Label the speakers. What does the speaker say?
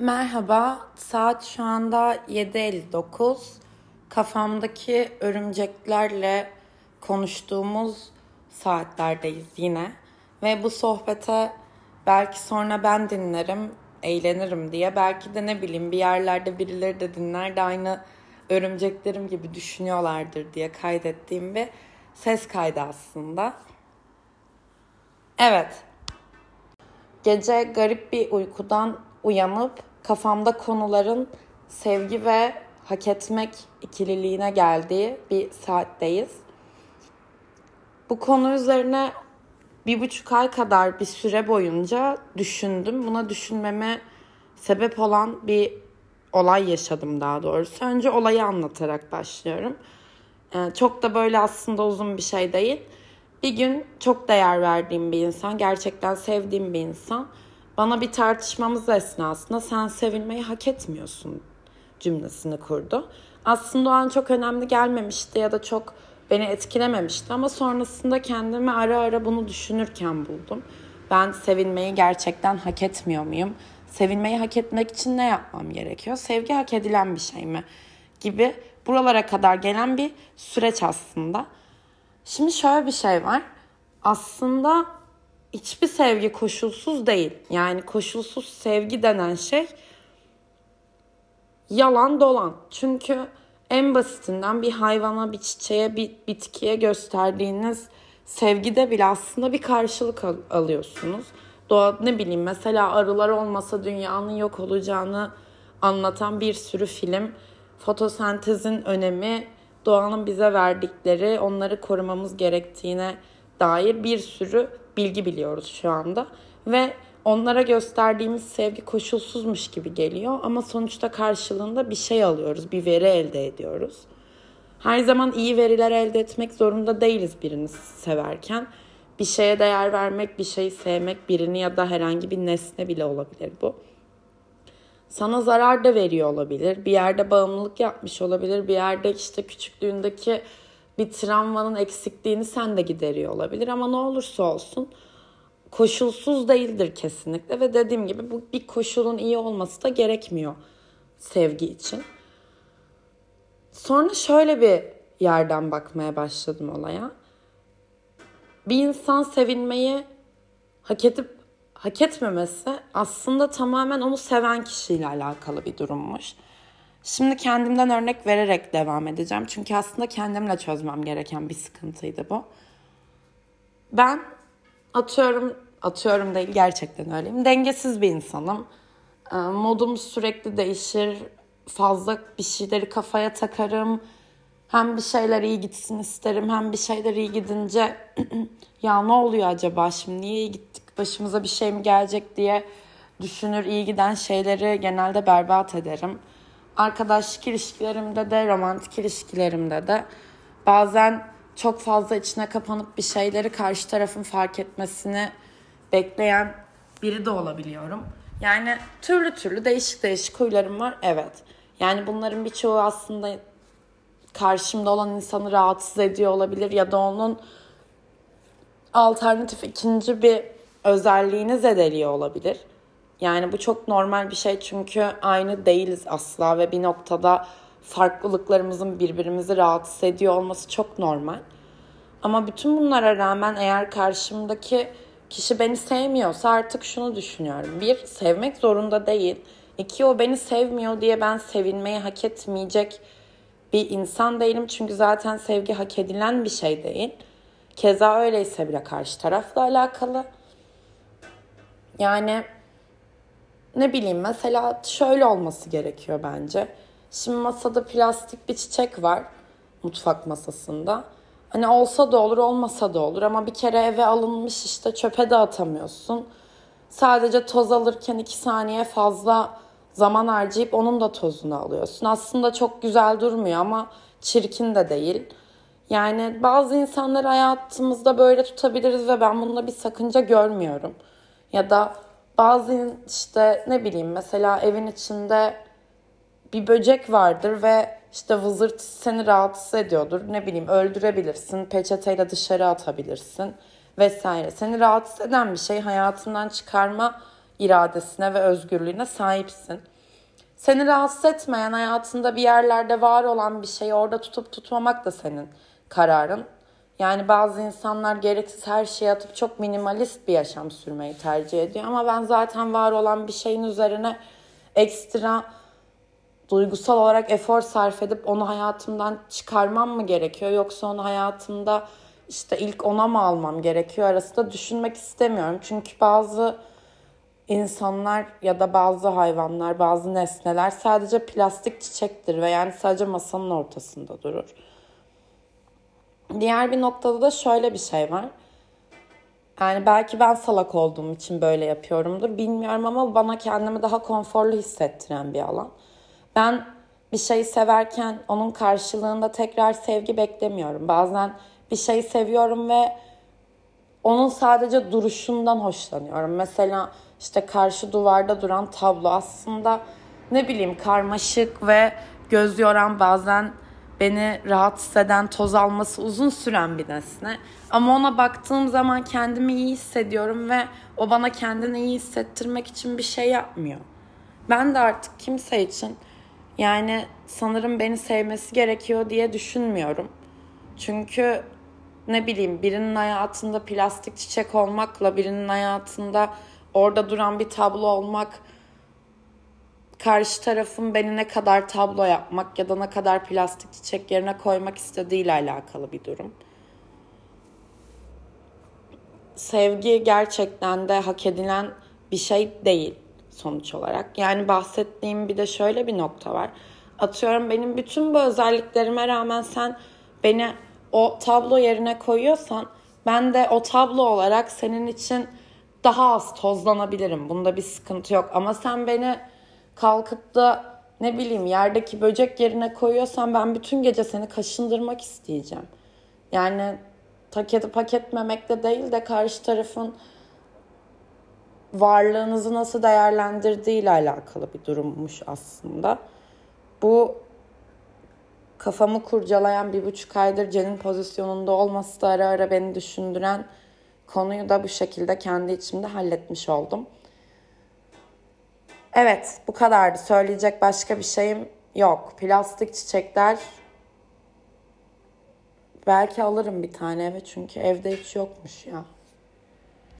Speaker 1: Merhaba, saat şu anda 7.59. Kafamdaki örümceklerle konuştuğumuz saatlerdeyiz yine. Ve bu sohbete belki sonra ben dinlerim, eğlenirim diye. Belki de ne bileyim bir yerlerde birileri de dinler de aynı örümceklerim gibi düşünüyorlardır diye kaydettiğim bir ses kaydı aslında. Evet. Gece garip bir uykudan uyanıp kafamda konuların sevgi ve hak etmek ikililiğine geldiği bir saatteyiz. Bu konu üzerine bir buçuk ay kadar bir süre boyunca düşündüm. Buna düşünmeme sebep olan bir olay yaşadım daha doğrusu. Önce olayı anlatarak başlıyorum. Ee, çok da böyle aslında uzun bir şey değil. Bir gün çok değer verdiğim bir insan, gerçekten sevdiğim bir insan bana bir tartışmamız esnasında sen sevilmeyi hak etmiyorsun cümlesini kurdu. Aslında o an çok önemli gelmemişti ya da çok beni etkilememişti ama sonrasında kendimi ara ara bunu düşünürken buldum. Ben sevilmeyi gerçekten hak etmiyor muyum? Sevilmeyi hak etmek için ne yapmam gerekiyor? Sevgi hak edilen bir şey mi? Gibi buralara kadar gelen bir süreç aslında. Şimdi şöyle bir şey var. Aslında hiçbir sevgi koşulsuz değil. Yani koşulsuz sevgi denen şey yalan dolan. Çünkü en basitinden bir hayvana, bir çiçeğe, bir bitkiye gösterdiğiniz sevgide bile aslında bir karşılık al- alıyorsunuz. Doğa ne bileyim mesela arılar olmasa dünyanın yok olacağını anlatan bir sürü film, fotosentezin önemi, doğanın bize verdikleri, onları korumamız gerektiğine dair bir sürü bilgi biliyoruz şu anda ve onlara gösterdiğimiz sevgi koşulsuzmuş gibi geliyor ama sonuçta karşılığında bir şey alıyoruz, bir veri elde ediyoruz. Her zaman iyi veriler elde etmek zorunda değiliz birini severken. Bir şeye değer vermek, bir şeyi sevmek, birini ya da herhangi bir nesne bile olabilir bu. Sana zarar da veriyor olabilir. Bir yerde bağımlılık yapmış olabilir. Bir yerde işte küçüklüğündeki bir travmanın eksikliğini sen de gideriyor olabilir. Ama ne olursa olsun koşulsuz değildir kesinlikle. Ve dediğim gibi bu bir koşulun iyi olması da gerekmiyor sevgi için. Sonra şöyle bir yerden bakmaya başladım olaya. Bir insan sevilmeyi hak edip hak etmemesi aslında tamamen onu seven kişiyle alakalı bir durummuş. Şimdi kendimden örnek vererek devam edeceğim. Çünkü aslında kendimle çözmem gereken bir sıkıntıydı bu. Ben atıyorum, atıyorum değil gerçekten öyleyim. Dengesiz bir insanım. Modum sürekli değişir. Fazla bir şeyleri kafaya takarım. Hem bir şeyler iyi gitsin isterim hem bir şeyler iyi gidince ya ne oluyor acaba şimdi niye iyi gittik başımıza bir şey mi gelecek diye düşünür iyi giden şeyleri genelde berbat ederim. Arkadaşlık ilişkilerimde de romantik ilişkilerimde de bazen çok fazla içine kapanıp bir şeyleri karşı tarafın fark etmesini bekleyen biri de olabiliyorum. Yani türlü türlü değişik değişik huylarım var evet. Yani bunların birçoğu aslında karşımda olan insanı rahatsız ediyor olabilir ya da onun alternatif ikinci bir özelliğini zedeliyor olabilir. Yani bu çok normal bir şey çünkü aynı değiliz asla ve bir noktada farklılıklarımızın birbirimizi rahatsız ediyor olması çok normal. Ama bütün bunlara rağmen eğer karşımdaki kişi beni sevmiyorsa artık şunu düşünüyorum. Bir, sevmek zorunda değil. İki, o beni sevmiyor diye ben sevilmeyi hak etmeyecek bir insan değilim. Çünkü zaten sevgi hak edilen bir şey değil. Keza öyleyse bile karşı tarafla alakalı. Yani ne bileyim mesela şöyle olması gerekiyor bence. Şimdi masada plastik bir çiçek var mutfak masasında. Hani olsa da olur olmasa da olur ama bir kere eve alınmış işte çöpe de atamıyorsun. Sadece toz alırken iki saniye fazla zaman harcayıp onun da tozunu alıyorsun. Aslında çok güzel durmuyor ama çirkin de değil. Yani bazı insanları hayatımızda böyle tutabiliriz ve ben bunda bir sakınca görmüyorum. Ya da bazı işte ne bileyim mesela evin içinde bir böcek vardır ve işte vızırt seni rahatsız ediyordur. Ne bileyim öldürebilirsin, peçeteyle dışarı atabilirsin vesaire. Seni rahatsız eden bir şey hayatından çıkarma iradesine ve özgürlüğüne sahipsin. Seni rahatsız etmeyen hayatında bir yerlerde var olan bir şeyi orada tutup tutmamak da senin kararın. Yani bazı insanlar gereksiz her şeyi atıp çok minimalist bir yaşam sürmeyi tercih ediyor. Ama ben zaten var olan bir şeyin üzerine ekstra duygusal olarak efor sarf edip onu hayatımdan çıkarmam mı gerekiyor? Yoksa onu hayatımda işte ilk ona mı almam gerekiyor arasında düşünmek istemiyorum. Çünkü bazı insanlar ya da bazı hayvanlar, bazı nesneler sadece plastik çiçektir ve yani sadece masanın ortasında durur. Diğer bir noktada da şöyle bir şey var. Yani belki ben salak olduğum için böyle yapıyorumdur bilmiyorum ama bana kendimi daha konforlu hissettiren bir alan. Ben bir şeyi severken onun karşılığında tekrar sevgi beklemiyorum. Bazen bir şeyi seviyorum ve onun sadece duruşundan hoşlanıyorum. Mesela işte karşı duvarda duran tablo aslında ne bileyim karmaşık ve göz yoran bazen beni rahatsız eden, toz alması uzun süren bir nesne. Ama ona baktığım zaman kendimi iyi hissediyorum ve o bana kendini iyi hissettirmek için bir şey yapmıyor. Ben de artık kimse için yani sanırım beni sevmesi gerekiyor diye düşünmüyorum. Çünkü ne bileyim birinin hayatında plastik çiçek olmakla birinin hayatında orada duran bir tablo olmak karşı tarafın beni ne kadar tablo yapmak ya da ne kadar plastik çiçek yerine koymak istediğiyle alakalı bir durum. Sevgi gerçekten de hak edilen bir şey değil sonuç olarak. Yani bahsettiğim bir de şöyle bir nokta var. Atıyorum benim bütün bu özelliklerime rağmen sen beni o tablo yerine koyuyorsan ben de o tablo olarak senin için daha az tozlanabilirim. Bunda bir sıkıntı yok. Ama sen beni kalkıp da ne bileyim yerdeki böcek yerine koyuyorsan ben bütün gece seni kaşındırmak isteyeceğim. Yani paketi paketmemekle değil de karşı tarafın varlığınızı nasıl değerlendirdiği ile alakalı bir durummuş aslında. Bu kafamı kurcalayan bir buçuk aydır Cen'in pozisyonunda olması da ara ara beni düşündüren konuyu da bu şekilde kendi içimde halletmiş oldum. Evet bu kadardı. Söyleyecek başka bir şeyim yok. Plastik çiçekler belki alırım bir tane eve çünkü evde hiç yokmuş ya.